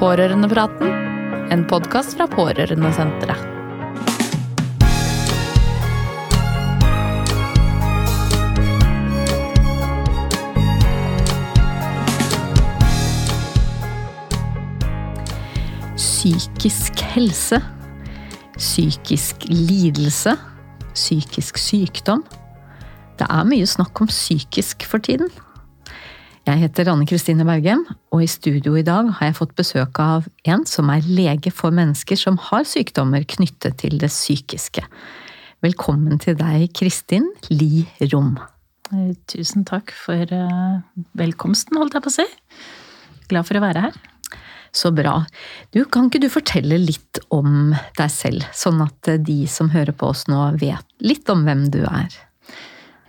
Pårørendepraten, en podkast fra Pårørendesenteret. Psykisk helse. Psykisk lidelse. Psykisk sykdom. Det er mye snakk om psykisk for tiden. Jeg heter Anne Kristine Bergem, og i studio i dag har jeg fått besøk av en som er lege for mennesker som har sykdommer knyttet til det psykiske. Velkommen til deg, Kristin Li Rom. Eh, Tusen takk for eh, velkomsten, holdt jeg på å si. Glad for å være her. Så bra. Du, kan ikke du fortelle litt om deg selv, sånn at de som hører på oss nå vet litt om hvem du er?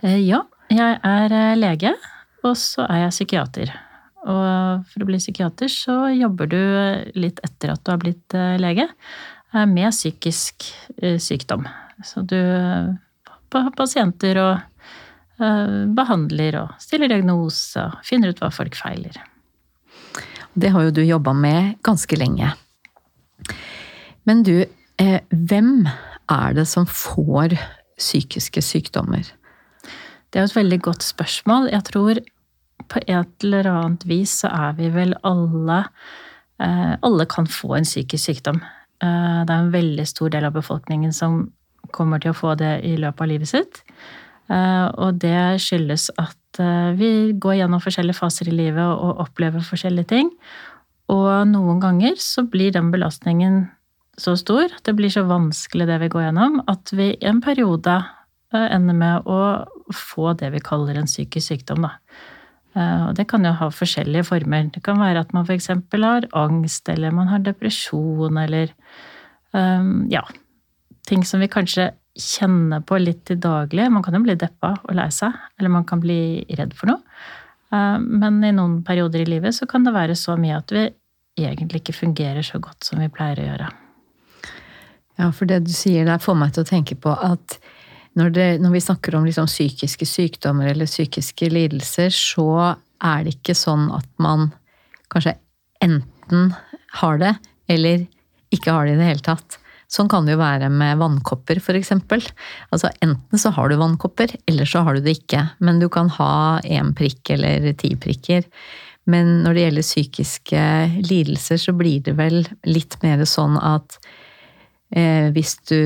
Eh, Ja, jeg er eh, lege, og så er jeg psykiater. Og for å bli psykiater så jobber du litt etter at du har blitt eh, lege, eh, med psykisk eh, sykdom. Så du har pasienter og eh, behandler og stiller diagnose og finner ut hva folk feiler. Det har jo du jobba med ganske lenge. Men du, hvem er det som får psykiske sykdommer? Det er jo et veldig godt spørsmål. Jeg tror på et eller annet vis så er vi vel alle eh, Alle kan få en psykisk sykdom. Eh, det er en veldig stor del av befolkningen som kommer til å få det i løpet av livet sitt. Eh, og det skyldes at vi går gjennom forskjellige faser i livet og opplever forskjellige ting. Og noen ganger så blir den belastningen så stor, det blir så vanskelig det vi går gjennom, at vi i en periode ender med å få det vi kaller en psykisk sykdom. Da. Eh, Og det kan jo ha forskjellige former. Det kan være at man f.eks. har angst, eller man har depresjon, eller um, ja, ting som vi kanskje kjenner på litt til daglig. Man kan jo bli deppa og lei seg, eller man kan bli redd for noe. Um, Men i noen perioder i livet så kan det være så mye at vi egentlig ikke fungerer så godt som vi pleier å gjøre. Ja, for det du sier der får meg til å tenke på at når, det, når vi snakker om liksom psykiske sykdommer eller psykiske lidelser, så er det ikke sånn at man kanskje enten har det, eller ikke har det i det hele tatt. Sånn kan det jo være med vannkopper, f.eks. Altså, enten så har du vannkopper, eller så har du det ikke. Men du kan ha én prikk eller ti prikker. Men når det gjelder psykiske lidelser, så blir det vel litt mer sånn at eh, hvis du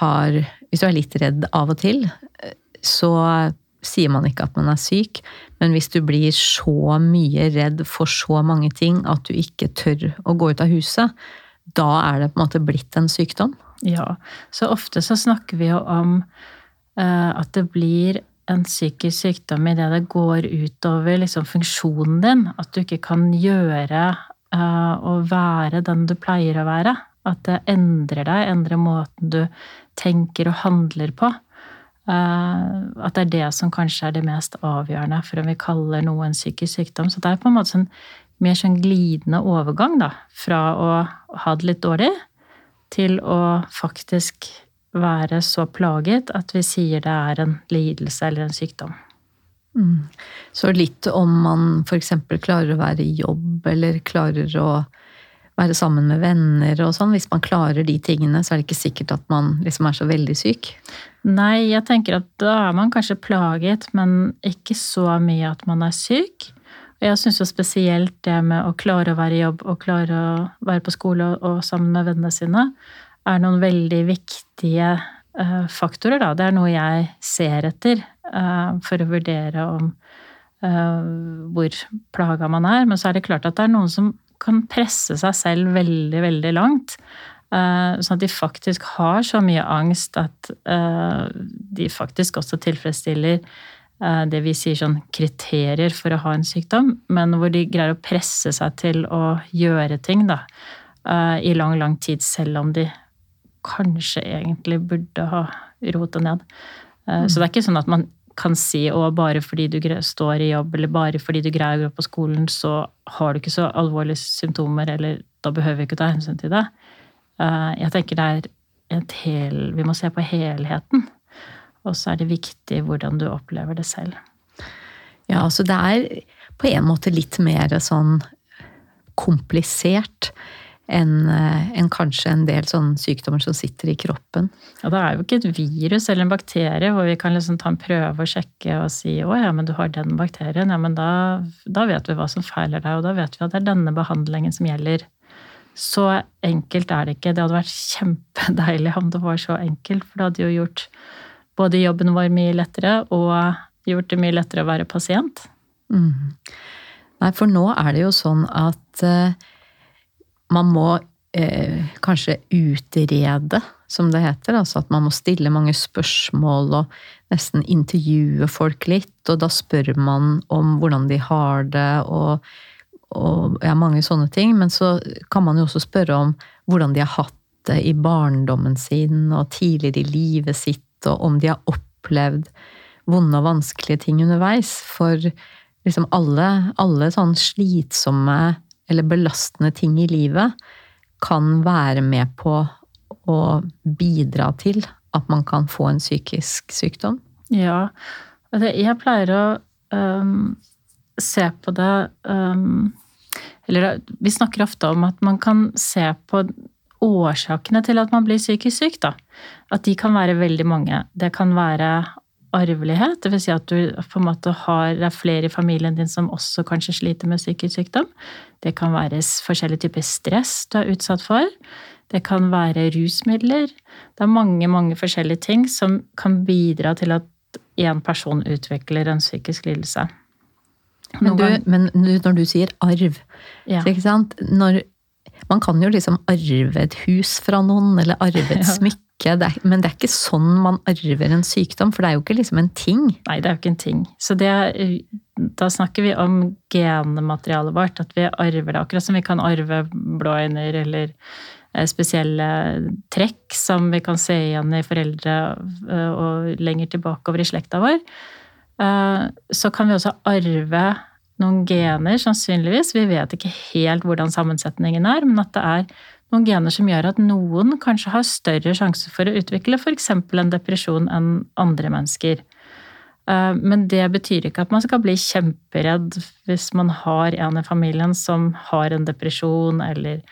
har Hvis du er litt redd av og til, eh, så sier man ikke at man er syk, men hvis du blir så mye redd for så mange ting at du ikke tør å gå ut av huset, da er det på en måte blitt en sykdom. Ja, så ofte så snakker vi jo om uh, at det blir en psykisk sykdom idet det går utover liksom, funksjonen din. At du ikke kan gjøre uh, og være den du pleier å være. At det endrer deg, endrer måten du tenker og handler på. Eh, at det er det som kanskje er det mest avgjørende for om vi kaller noe en psykisk sykdom. Så det er på en måte sånn mer sånn glidende overgang da, fra å ha det litt dårlig til å faktisk være så plaget at vi sier det er en lidelse eller en sykdom. Mm. Så litt om man f.eks. klarer å være i jobb, eller klarer å være sammen med venner og sånn. Hvis man klarer de tingene, så er det ikke sikkert at man liksom er så veldig syk. Nei, jeg tenker at da er man kanskje plaget, men ikke så mye at man er syk. Og jeg syns jo spesielt det med å klare å være i jobb og klare å være på skole og, sammen med vennene sine, er noen veldig viktige eh, faktorer, da. Det er noe jeg ser etter eh, for å vurdere om eh, hvor plaga man er. Men så er det klart at det er noen som kan presse seg selv veldig, veldig langt. eh, Sånn at de faktisk har så mye angst at eh, de faktisk også tilfredsstiller eh, det vi sier sånn kriterier for å ha en sykdom, men hvor de greier å presse seg til å gjøre ting da, i lang, lang tid, selv om de kanskje egentlig burde ha rota ned. Så det er ikke sånn at man kan si at bare fordi du står i jobb, eller bare fordi du greier å gå på skolen, så har du ikke så alvorlige symptomer, eller da behøver vi ikke ta hensyn til det. Eh, Jeg tenker det er et hel Vi må se på helheten. Og så er det viktig hvordan du opplever det selv. Ja, så det er på en måte litt mer sånn komplisert enn en kanskje en del sånne sykdommer som sitter i kroppen. Ja, Det er jo ikke et virus eller en bakterie hvor vi kan liksom ta en prøve og sjekke og si å ja, men du har den bakterien. Ja, men da, da vet vi hva som feiler deg, og da vet vi at det er denne behandlingen som gjelder. Så enkelt er det ikke. Det hadde vært kjempedeilig om det var så enkelt, for det hadde jo gjort både jobben vår mye lettere og gjort det mye lettere å være pasient. Mm. Nei, for nå er det jo sånn at uh, man må eh, kanskje utrede, som det heter. Altså at man må stille mange spørsmål og nesten intervjue folk litt. Og da spør man om hvordan de har det og, og ja, mange sånne ting. Men så kan man jo også spørre om hvordan de har hatt det i barndommen sin og tidligere i livet sitt, og om de har opplevd vonde og vanskelige ting underveis. For liksom alle, alle sånn slitsomme eller belastende ting i livet kan være med på å bidra til at man kan få en psykisk sykdom? Ja. Jeg pleier å um, se på det um, Eller vi snakker ofte om at man kan se på årsakene til at man blir psykisk syk. Da. At de kan være veldig mange. Det kan være arvelighet. Dvs. Si at du på en måte har, det er flere i familien din som også kanskje sliter med psykisk sykdom. Det kan være forskjellige typer stress du er utsatt for. Det kan være rusmidler. Det er mange, mange forskjellige ting som kan bidra til at én person utvikler en psykisk lidelse. Men, du, men når du sier arv, ja. sant? Når, man kan jo liksom arve et hus fra noen, eller arve et smykke ikke det er, Men det er ikke sånn man arver en sykdom, for det er jo ikke liksom en ting. Nei, det er jo ikke en ting. Så det, da snakker vi om genmaterialet vårt, at vi arver det. Akkurat som vi kan arve blå øyne eller eh, spesielle trekk som vi kan se igjen i foreldre eh, og lenger tilbake over i slekta vår. Eh, så kan vi også arve noen gener, sannsynligvis. Vi vet ikke helt hvordan sammensetningen er, men at det er noen gener som gjør at noen kanskje har større sjanse for å utvikle f.eks. en depresjon enn andre mennesker. Eh, men det betyr ikke at man skal bli kjemperedd hvis man har en i familien som har en depresjon eller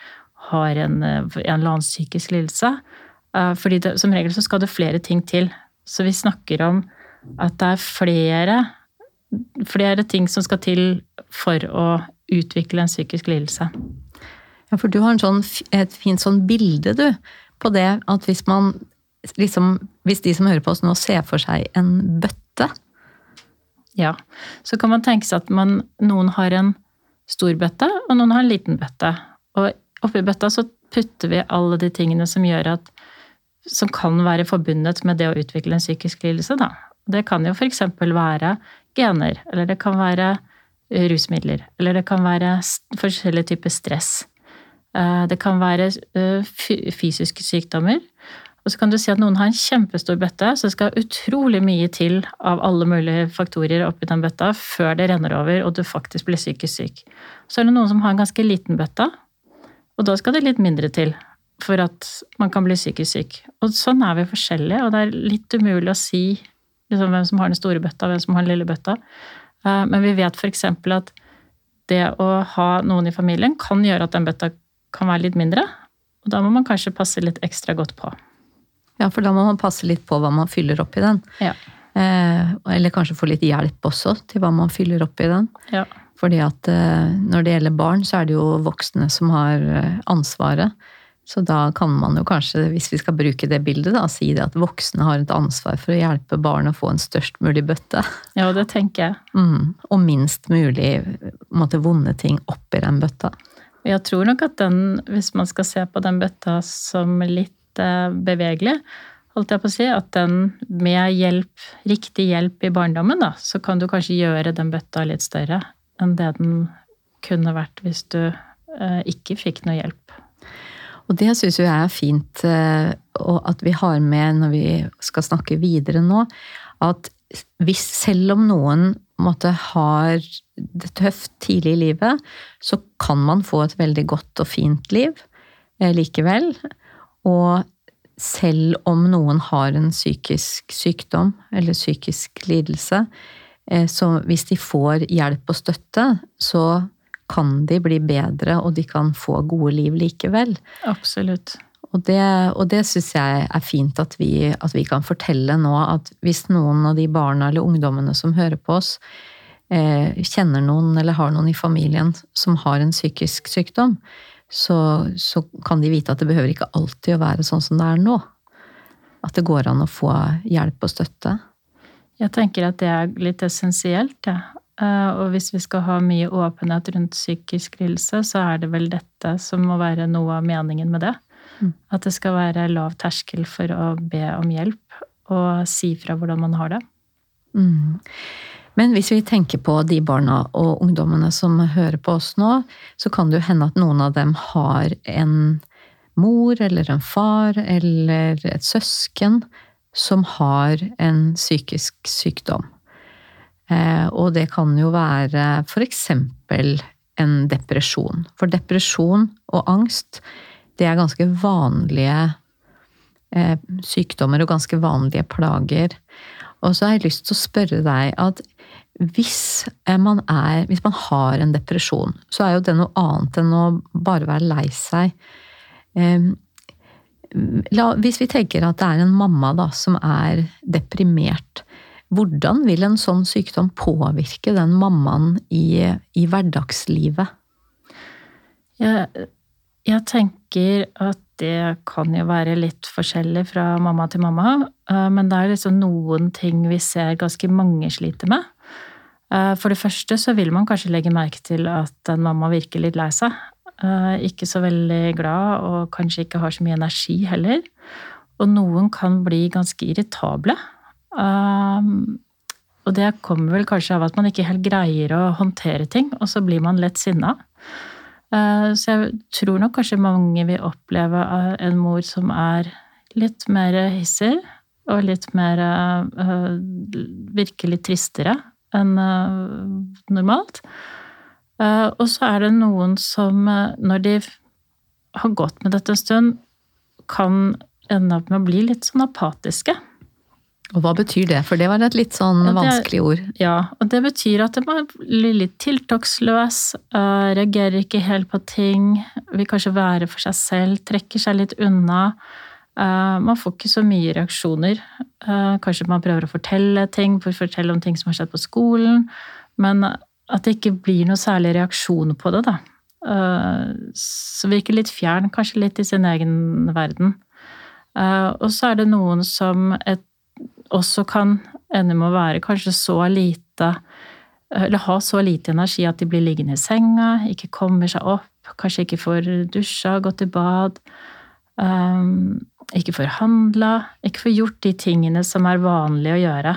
har en, eh, en eller annen psykisk lidelse. Eh, fordi som regel så skal det flere ting til. Så vi snakker om at det er flere, flere ting som skal til for å utvikle en psykisk lidelse. Ja, for du har sånn, et fint sånn bilde, du, på det at hvis man liksom Hvis de som hører på oss nå, ser for seg en bøtte Ja. Så kan man tenke seg at man, noen har en stor bøtte, og noen har en liten bøtte. Og oppi bøtta så putter vi alle de tingene som gjør at som kan være forbundet med det å utvikle en psykisk lidelse. Da. Det kan jo f.eks. være gener, eller det kan være rusmidler, eller det kan være forskjellige typer stress. Eh, det kan være eh, fysiske sykdommer. Og så kan du si at noen har en kjempestor bøtte, så det skal utrolig mye til av alle mulige faktorer oppi den bøtta før det renner over og du faktisk blir psykisk syk. Så er det noen som har en ganske liten bøtte, og da skal det litt mindre til for at man kan bli psykisk syk. Og sånn er vi forskjellige, og det er litt umulig å si liksom, hvem som har den store bøtta, hvem som har den lille bøtta. Eh, men vi vet f.eks. at det å ha noen i familien kan gjøre at den bøtta kan være litt mindre. Og da må man kanskje passe litt ekstra godt på. Ja, for da må man passe litt på hva man fyller oppi den. Ja. Eh, eller kanskje få litt hjelp også til hva man fyller oppi den. Ja. Fordi at eh, når det gjelder barn, så er det jo voksne som har eh, ansvaret. Så da kan man jo kanskje, hvis vi skal bruke det bildet, da, si det at voksne har et ansvar for å hjelpe barn å få en størst mulig bøtte. Ja, det tenker jeg. Mm, og minst mulig måtte, vonde ting oppi den bøtta. Jeg tror nok at den, hvis man skal se på den bøtta som litt eh, bevegelig, holdt jeg på å si, at den med hjelp, riktig hjelp i barndommen, da, så kan du kanskje gjøre den bøtta litt større enn det den kunne vært hvis du eh, ikke fikk noe hjelp. Og det syns jeg er fint og at vi har med når vi skal snakke videre nå. At hvis selv om noen måte, har det tøft tidlig i livet, så kan man få et veldig godt og fint liv eh, likevel. Og selv om noen har en psykisk sykdom eller psykisk lidelse, eh, så hvis de får hjelp og støtte, så kan de bli bedre, og de kan få gode liv likevel. Absolutt. Og det, og det syns jeg er fint at vi, at vi, kan fortelle nå, at hvis noen av de barna eller ungdommene som hører på oss, eh, kjenner noen eller har noen i familien som har en psykisk sykdom, så, så, kan de vite at det behøver ikke alltid å være sånn som det er nå. At det går an å få hjelp og støtte. Jeg tenker at det er litt essensielt, ja. Eh, og hvis vi skal ha mye åpenhet rundt psykisk lidelse, så er det vel dette som må være noe av meningen med det. Mm. At det skal være lav terskel for å be om hjelp og si fra hvordan man har det. Mm. Men hvis vi tenker på de barna og ungdommene som hører på oss nå, så kan det jo hende at noen av dem har en mor eller en far eller et søsken som har en psykisk sykdom. Eh, og det kan jo være f.eks. en depresjon. For depresjon og angst det er ganske vanlige eh, sykdommer og ganske vanlige plager. Og så har jeg lyst til å spørre deg at hvis man, er, hvis man har en depresjon, så er jo det noe annet enn å bare være lei seg. Eh, la, hvis vi tenker at det er en mamma da, som er deprimert, hvordan vil en sånn sykdom påvirke den mammaen i, i hverdagslivet? Jeg, jeg tenker at det kan jo være litt forskjellig fra mamma til mamma, eh, men det er liksom noen ting vi ser ganske mange sliter med. Eh, for det første så vil man kanskje legge merke til at en mamma virker litt lei seg. Eh, ikke så veldig glad, og kanskje ikke har så mye energi heller. Og noen kan bli ganske irritable. Og det kommer vel kanskje av at man ikke helt greier å håndtere ting, og så blir man lett sinna. Eh, så jeg tror nok kanskje mange vil oppleve eh, en mor som er litt mer hissig, og litt mer eh, Virker tristere enn normalt. Og så er det noen som, når de har gått med dette en stund, kan ende opp med å bli litt sånn apatiske. Og hva betyr det? For det var et litt sånn ja, vanskelig ord. Ja, og det betyr at man blir litt tiltaksløs, uh, reagerer ikke helt på ting, vil kanskje være for seg selv, trekker seg litt unna. Uh, man får ikke så mye reaksjoner. Uh, kanskje man prøver å fortelle ting, for å fortelle om ting som har skjedd på skolen, men at det ikke blir noe særlig reaksjon på det, da. Så virker litt fjern, kanskje litt i sin egen verden. Og så er det noen som et også kan ende med å være kanskje så lite Eller ha så lite energi at de blir liggende i senga, ikke kommer seg opp, kanskje ikke får dusja, gått i bad. Um, ikke får handla, ikke får gjort de tingene som er vanlige å gjøre.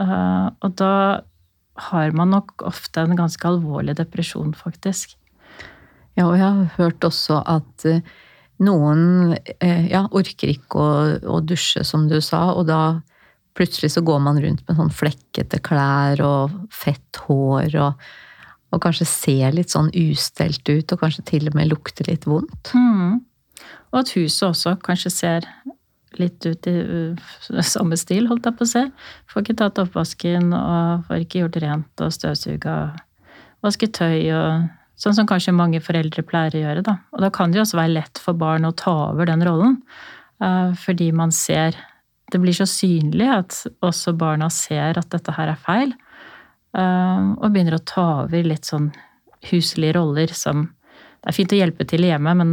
Uh, og da har man nok ofte en ganske alvorlig depresjon, faktisk. Ja, og jeg har hørt også at uh, noen uh, ja, orker ikke å, å, dusje, som du sa, og da Plutselig så går man rundt med sånn flekkete klær og fett hår og, og kanskje ser litt sånn ustelt ut, og kanskje til og med lukter litt vondt. Mm. Og at huset også kanskje ser litt ut i uh, samme stil, holdt jeg på å si. Får ikke tatt oppvasken og får ikke gjort rent og støvsuga. Vaske tøy og Sånn som kanskje mange foreldre pleier å gjøre. Da. Og da kan det jo også være lett for barn å ta over den rollen. Uh, fordi man ser det blir så synlig at også barna ser at dette her er feil. Eh, og begynner å ta over litt sånn huslige roller som Det er fint å hjelpe til hjemme, men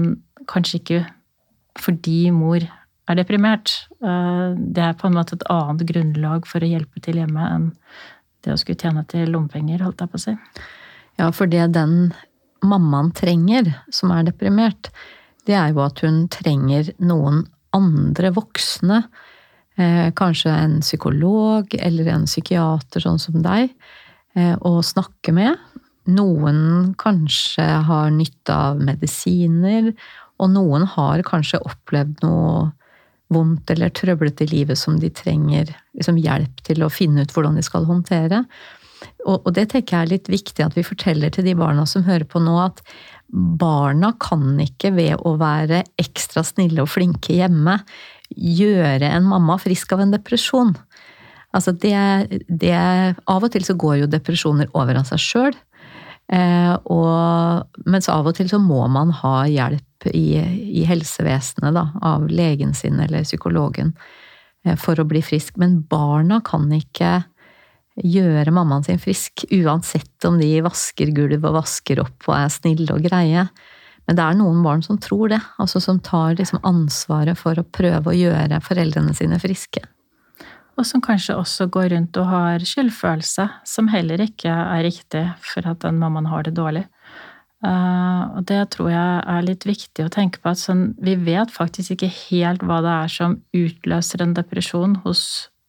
kanskje ikke fordi mor er deprimert. Eh, det er på en måte et annet grunnlag for å hjelpe til hjemme enn det å skulle tjene til lommepenger, holdt jeg på å si. Ja, for det den mammaen trenger, som er deprimert, det er jo at hun trenger noen andre voksne kanskje en psykolog eller en psykiater sånn som deg, eh, å snakke med. Noen kanskje har nytte av medisiner, og noen har kanskje opplevd noe vondt eller trøblete i livet som de trenger liksom hjelp til å finne ut hvordan de skal håndtere. Og, og det tenker jeg er litt viktig at vi forteller til de barna som hører på nå, at barna kan ikke ved å være ekstra snille og flinke hjemme gjøre en mamma frisk av en depresjon. Altså det, det Av og til så går jo depresjoner over av seg sjøl. Eh, mens av og til så må man ha hjelp i, i helsevesenet, da, av legen sin eller psykologen, eh, for å bli frisk. Men barna kan ikke gjøre mammaen sin frisk, uansett om de vasker gulv og vasker opp og er snille og greie. Men det er noen barn som tror det, altså som tar liksom ansvaret for å prøve å gjøre foreldrene sine friske og som kanskje også går rundt og har skyldfølelse, som heller ikke er riktig for at den mammaen har det dårlig. Uh, og det tror jeg er litt viktig å tenke på, at sånn, vi vet faktisk ikke helt hva det er som utløser en depresjon hos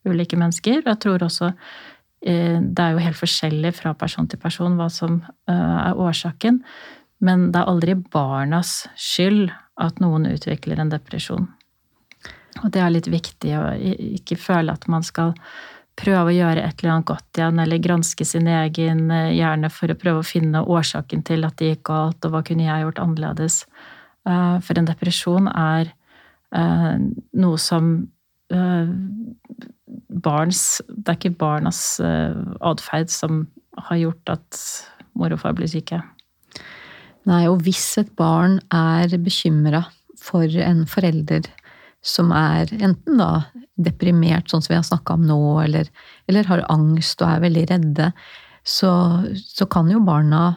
ulike mennesker. Og jeg tror også uh, det er jo helt forskjellig fra person til person hva som uh, er årsaken, men det er aldri barnas skyld at noen utvikler en depresjon. Og det er litt viktig å ikke føle at man skal prøve å gjøre et eller annet godt igjen, eller granske sin egen eh, hjerne for å prøve å finne årsaken til at det gikk galt, og hva kunne jeg gjort annerledes. Eh, for en depresjon er eh, noe som barns Det er ikke barnas atferd som har gjort at mor og far blir syke. Nei, og hvis et barn er bekymra for en forelder som er enten da deprimert, sånn som vi har snakka om nå, eller, eller, har angst og er veldig redde, så, så kan jo barna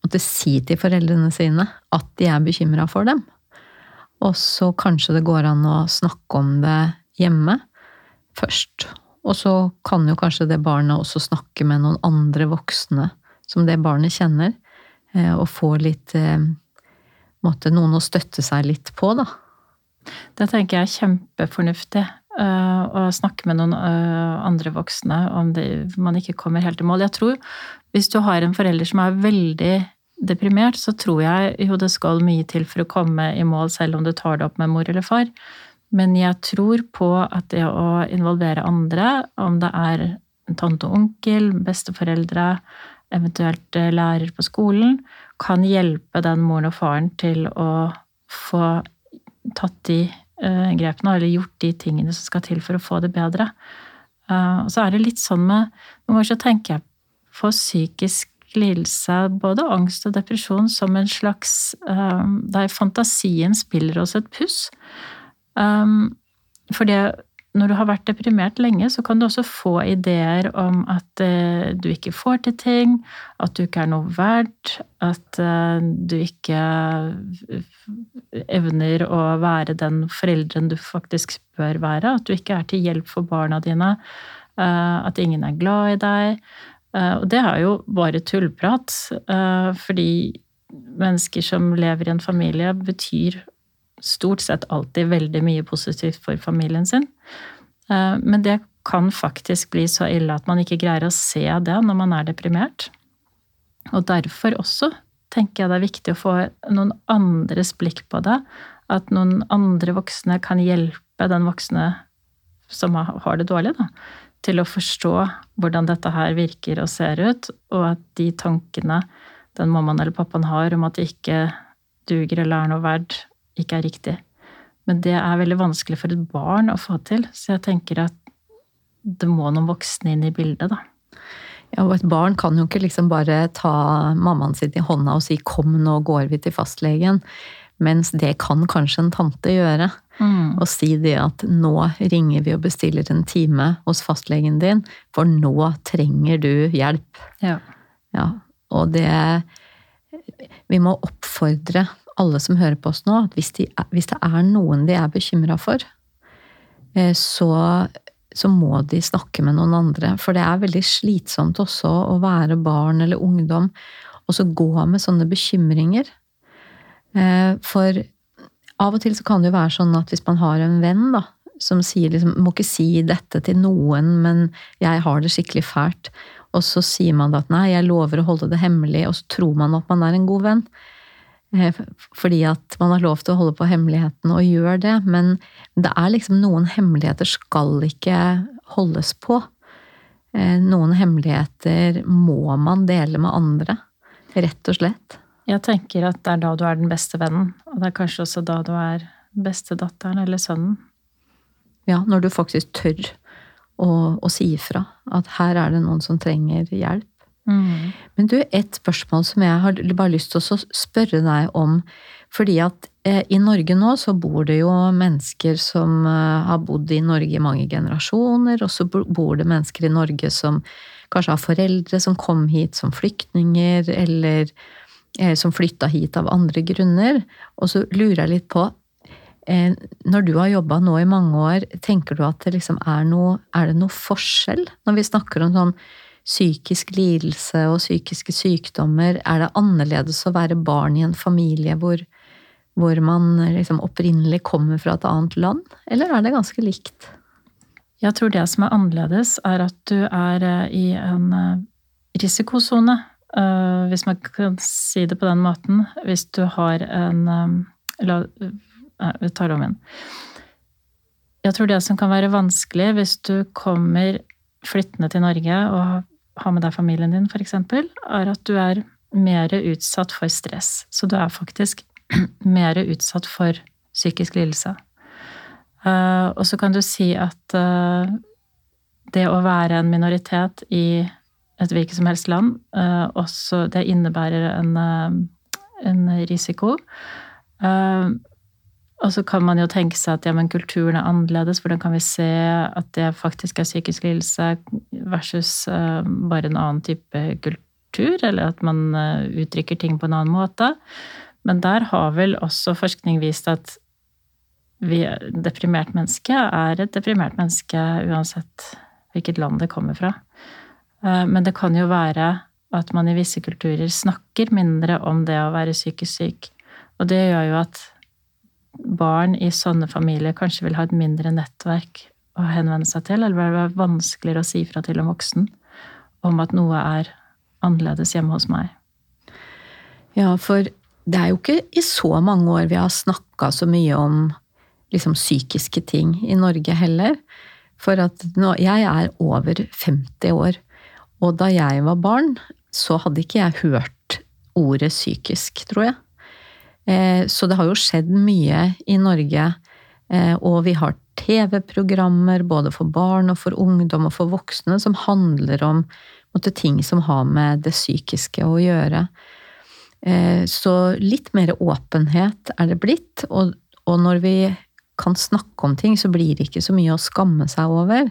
måtte si til foreldrene sine at de er bekymra for dem. Og så kanskje det går an å snakke om det hjemme først. Og så kan jo kanskje det barnet også snakke med noen andre voksne som det barnet kjenner, og få litt eh, måtte noen å støtte seg litt på, da. Det tenker jeg er kjempefornuftig. Uh, å snakke med noen andre voksne om det, man ikke kommer helt i mål. Jeg tror hvis du har en forelder som er veldig deprimert, så tror jeg jo det skal mye til for å komme i mål, selv om du tar det opp med mor eller far. Men jeg tror på at det å involvere andre, om det er tante og onkel, besteforeldre, eventuelt eh, lærer på skolen, kan hjelpe den moren og faren til å få tatt de uh, grepene, eller gjort de tingene som skal til for å få det bedre. Uh, og så er det litt sånn med Noen ganger så tenker jeg på psykisk lidelse, både angst og depresjon, som en slags Der fantasien spiller oss et puss. Fordi når du har vært deprimert lenge, så kan du også få ideer om at uh, du ikke får til ting, at du ikke er noe verdt, at uh, du ikke evner å være den forelderen du faktisk bør være, at du ikke er til hjelp for barna dine, at ingen er glad i deg. Og det er jo bare tullprat, fordi mennesker som lever i en familie, betyr stort sett alltid veldig mye positivt for familien sin. Eh, men det kan faktisk bli så ille at man ikke greier å se det når man er deprimert. Og derfor også tenker jeg det er viktig å få noen andres blikk på det. At noen andre voksne kan hjelpe den voksne som har det dårlig, da, til å forstå hvordan dette her virker og ser ut, og at de tankene den mammaen eller pappaen har om at de ikke duger eller er noe verdt, ikke er riktig. Men det er veldig vanskelig for et barn å få til, så jeg tenker at det må noen voksne inn i bildet, da. Ja, og et barn kan jo ikke liksom bare ta mammaen sin i hånda og si 'kom, nå går vi til fastlegen', mens det kan kanskje en tante gjøre. Mm. Og si det at 'nå ringer vi og bestiller en time hos fastlegen din, for nå trenger du hjelp'. Ja. ja og det Vi må oppfordre alle som hører på oss nå, at hvis, de, hvis det er noen de er bekymra for, eh, så, så, må de snakke med noen andre. For det er veldig slitsomt også å være barn eller ungdom og så gå med sånne bekymringer. Eh, for av og til så kan det jo være sånn at hvis man har en venn da, som sier liksom 'må ikke si dette til noen, men jeg har det skikkelig fælt', og så sier man da at 'nei, jeg lover å holde det hemmelig', og så tror man at man er en god venn. Eh, fordi at man har lov til å holde på hemmeligheten og gjør det. Men det er liksom noen hemmeligheter skal ikke holdes på. Eh, noen hemmeligheter må man dele med andre. Rett og slett. Jeg tenker at det er da du er den beste vennen. Og det er kanskje også da du er bestedatteren eller sønnen. Ja, når du faktisk tør å, å si ifra at her er det noen som trenger hjelp. Mm. Men du, et spørsmål som jeg har bare lyst til å spørre deg om. Fordi at eh, i Norge nå så bor det jo mennesker som eh, har bodd i Norge i mange generasjoner, og så bor det mennesker i Norge som kanskje har foreldre som kom hit som flyktninger, eller eh, som flytta hit av andre grunner. Og så lurer jeg litt på eh, når du har jobba nå i mange år, tenker du at det liksom er noe Er det noe forskjell når vi snakker om sånn psykisk lidelse og psykiske sykdommer? Er det annerledes å være barn i en familie hvor, hvor man liksom opprinnelig kommer fra et annet land, eller er det ganske likt? Jeg tror det som er annerledes, er at du er eh, i en eh, risikosone. Eh, hvis man kan si det på den måten. Hvis du har en La Vi tar det om igjen. Jeg tror det som kan være vanskelig hvis du kommer flyttende til Norge og har med deg familien din, f.eks., er at du er mer utsatt for stress. Så du er faktisk mer utsatt for psykisk lidelse. Uh, og så kan du si at uh, det å være en minoritet i et hvilket som helst land, uh, også det innebærer en, en risiko. Og så kan man jo tenke seg at ja, men kulturen er annerledes. Hvordan kan vi se at det faktisk er psykisk lidelse versus bare en annen type kultur? Eller at man uttrykker ting på en annen måte. Men der har vel også forskning vist at vi, deprimert menneske er et deprimert menneske uansett hvilket land det kommer fra. Uh, men det kan jo være at man i visse kulturer snakker mindre om det å være psykisk syk. Og det gjør jo at barn i sånne familier kanskje vil ha et mindre nettverk å henvende seg til, eller vil det være vanskeligere å si fra til en voksen om at noe er annerledes hjemme hos meg. Ja, for det er jo ikke i så mange år vi har snakka så mye om liksom psykiske ting i Norge heller. For at nå, jeg er over 50 år, og da jeg var barn, så hadde ikke jeg hørt ordet psykisk, tror jeg. Eh, så det har jo skjedd mye i Norge, eh, og vi har TV-programmer både for barn og for ungdom og for voksne som handler om måtte, ting som har med det psykiske å gjøre. Eh, så litt mer åpenhet er det blitt, og, og når vi kan snakke om ting, så blir det ikke så mye å skamme seg over.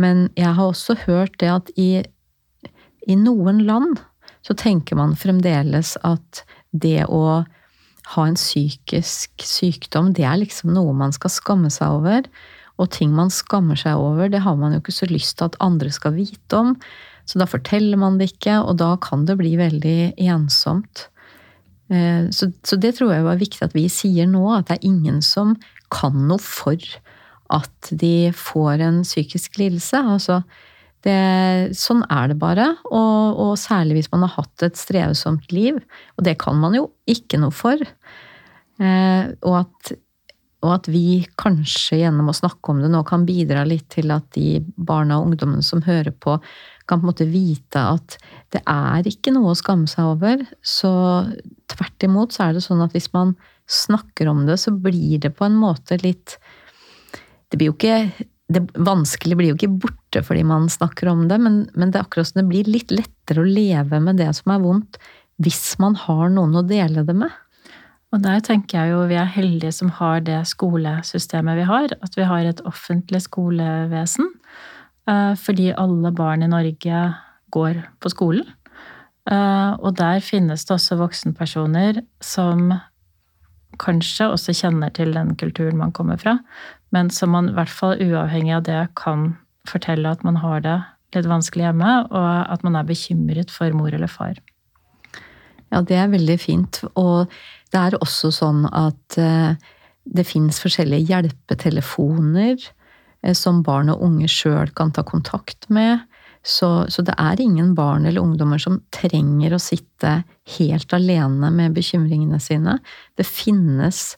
Men jeg har også hørt det at i, i noen land så tenker man fremdeles at det å ha en psykisk sykdom, det er liksom noe man skal skamme seg over. Og ting man skammer seg over, det har man jo ikke så lyst til at andre skal vite om. Så da forteller man det ikke, og da kan det bli veldig ensomt. Eh, så, så, det tror jeg var viktig at vi sier nå, at det er ingen som kan noe for at de får en psykisk lidelse. Altså, det, sånn er det bare, og, og, særlig hvis man har hatt et strevsomt liv. Og det kan man jo ikke noe for. Eh, og, at, og, at, vi kanskje gjennom å snakke om det nå kan bidra litt til at de barna og ungdommene som hører på, kan på en måte vite at det er ikke noe å skamme seg over. Så tvert imot så er det sånn at hvis man snakker om det, så blir det på en måte litt Det blir jo ikke det vanskelige blir jo ikke borte fordi man snakker om det, men, men det er akkurat som det blir litt lettere å leve med det som er vondt, hvis man har noen å dele det med. Og der tenker jeg jo vi er heldige som har det skolesystemet vi har. At vi har et offentlig skolevesen. Eh, fordi alle barn i Norge går på skolen. Eh, og der finnes det også voksenpersoner som kanskje også kjenner til den kulturen man kommer fra, men som man i hvert fall uavhengig av det kan fortelle at man har det litt vanskelig hjemme, og at man er bekymret for mor eller far. Ja, det er veldig fint. Og det er også sånn at eh, det fins forskjellige hjelpetelefoner eh, som barn og unge sjøl kan ta kontakt med. Så, så, det er ingen barn eller ungdommer som trenger å sitte helt alene med bekymringene sine. Det finnes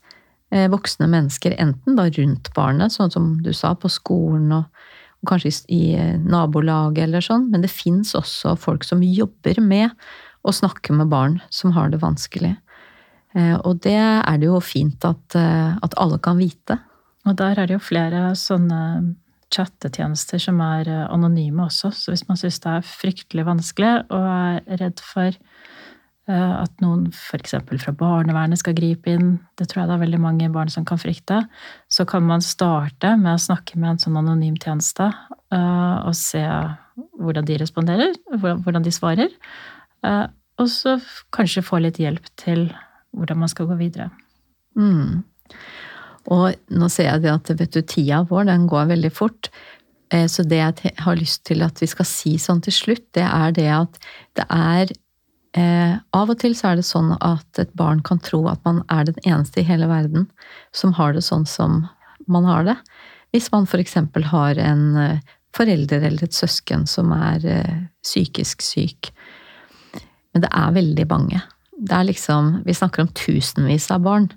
voksne mennesker, enten da rundt barnet, sånn som du sa, på skolen og, og kanskje i, eh, nabolaget eller sånn, men det fins også folk som jobber med å snakke med barn som har det vanskelig. Eh, og det er det jo fint at, at alle kan vite. Og der er det jo flere sånne chattetjenester som er eh, anonyme også. Så hvis man syns det er fryktelig vanskelig og er redd for eh, at noen f.eks. fra barnevernet skal gripe inn, det tror jeg det er veldig mange barn som kan frykte, så kan man starte med å snakke med en sånn anonym tjeneste eh, og se hvordan de responderer, hvordan de svarer. Og så kanskje få litt hjelp til hvordan man skal gå videre. Mm. Og nå ser jeg det at vet du, tida vår den går veldig fort. Eh, så det jeg har lyst til at vi skal si sånn til slutt, det er det at det er eh, Av og til så er det sånn at et barn kan tro at man er den eneste i hele verden som har det sånn som man har det. Hvis man f.eks. har en eh, forelder eller et søsken som er eh, psykisk syk. Men det er veldig mange. Det er liksom Vi snakker om tusenvis av barn.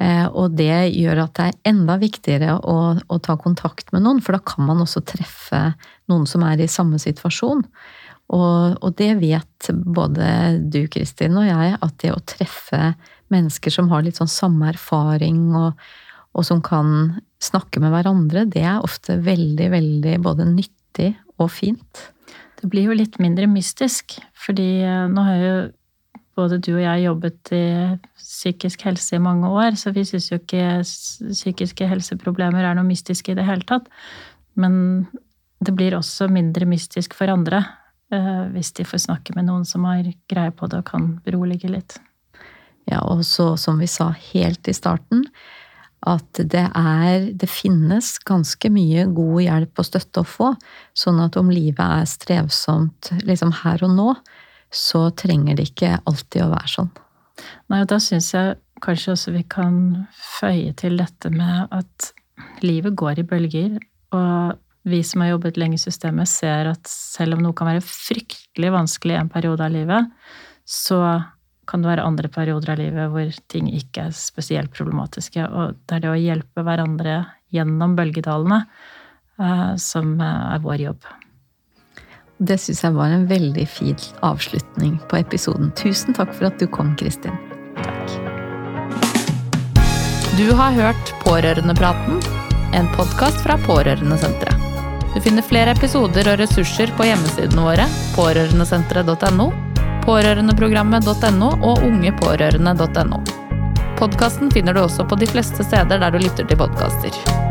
Eh, og det gjør at det er enda viktigere å, å, ta kontakt med noen, for da kan man også treffe noen som er i samme situasjon. Og, og det vet både du, Kristin, og jeg, at det å treffe mennesker som har litt sånn samme erfaring, og, og som kan snakke med hverandre, det er ofte veldig, veldig både nyttig og fint. Det blir jo litt mindre mystisk, fordi eh, nå har jo både du og jeg jobbet i psykisk helse i mange år, så vi syns jo ikke psykiske helseproblemer er noe mystisk i det hele tatt. Men det blir også mindre mystisk for andre hvis de får snakke med noen som har greie på det og kan berolige litt. Ja, og så som vi sa helt i starten, at det er Det finnes ganske mye god hjelp og støtte å få. Sånn at om livet er strevsomt liksom her og nå, så trenger det ikke alltid å være sånn. Nei, og da syns jeg kanskje også vi kan føye til dette med at livet går i bølger, og vi som har jobbet lenge i systemet, ser at selv om noe kan være fryktelig vanskelig i en periode av livet, så kan det være andre perioder av livet hvor ting ikke er spesielt problematiske. Og det er det å hjelpe hverandre gjennom bølgedalene eh, som er vår jobb. Det syns jeg var en veldig fin avslutning på episoden. Tusen takk for at du kom, Kristin. Takk. Du har hørt Pårørendepraten, en podkast fra Pårørendesenteret. Du finner flere episoder og ressurser på hjemmesidene våre pårørendesenteret.no, pårørendeprogrammet.no og ungepårørende.no. Podkasten finner du også på de fleste steder der du lytter til podkaster.